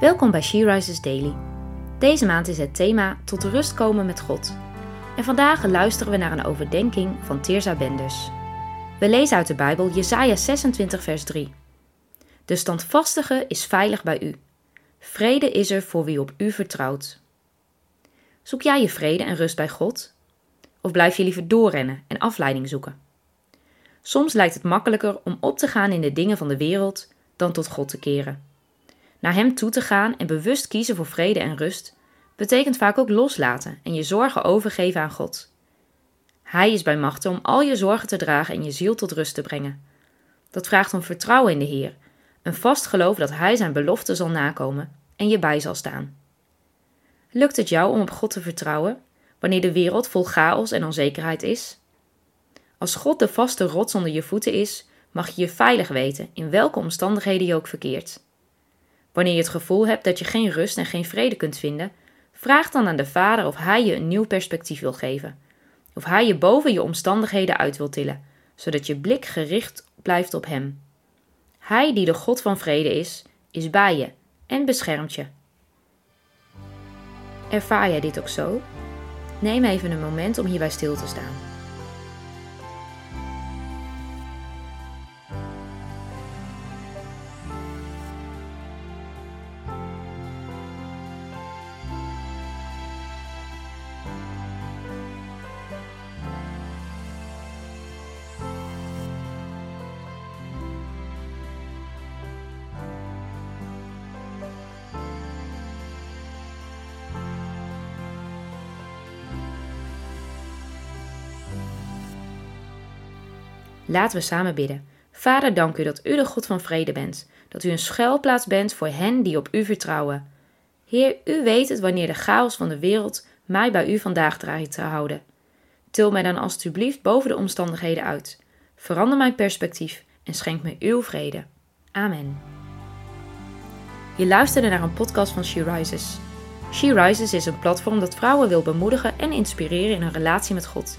Welkom bij She Rises Daily. Deze maand is het thema Tot rust komen met God. En vandaag luisteren we naar een overdenking van Teerza Benders. We lezen uit de Bijbel Jesaja 26 vers 3. De standvastige is veilig bij u. Vrede is er voor wie op u vertrouwt. Zoek jij je vrede en rust bij God? Of blijf je liever doorrennen en afleiding zoeken? Soms lijkt het makkelijker om op te gaan in de dingen van de wereld dan tot God te keren. Naar Hem toe te gaan en bewust kiezen voor vrede en rust betekent vaak ook loslaten en je zorgen overgeven aan God. Hij is bij machten om al je zorgen te dragen en je ziel tot rust te brengen. Dat vraagt om vertrouwen in de Heer, een vast geloof dat Hij zijn belofte zal nakomen en je bij zal staan. Lukt het jou om op God te vertrouwen wanneer de wereld vol chaos en onzekerheid is? Als God de vaste rots onder je voeten is, mag je je veilig weten in welke omstandigheden je ook verkeert. Wanneer je het gevoel hebt dat je geen rust en geen vrede kunt vinden, vraag dan aan de Vader of Hij je een nieuw perspectief wil geven. Of Hij je boven je omstandigheden uit wil tillen, zodat je blik gericht blijft op Hem. Hij die de God van vrede is, is bij je en beschermt je. Ervaar jij dit ook zo? Neem even een moment om hierbij stil te staan. Laten we samen bidden. Vader, dank u dat u de God van vrede bent, dat u een schuilplaats bent voor hen die op u vertrouwen. Heer, u weet het wanneer de chaos van de wereld mij bij u vandaag draait te houden. Til mij dan alstublieft boven de omstandigheden uit. Verander mijn perspectief en schenk me uw vrede. Amen. Je luisterde naar een podcast van She Rises. She Rises is een platform dat vrouwen wil bemoedigen en inspireren in hun relatie met God.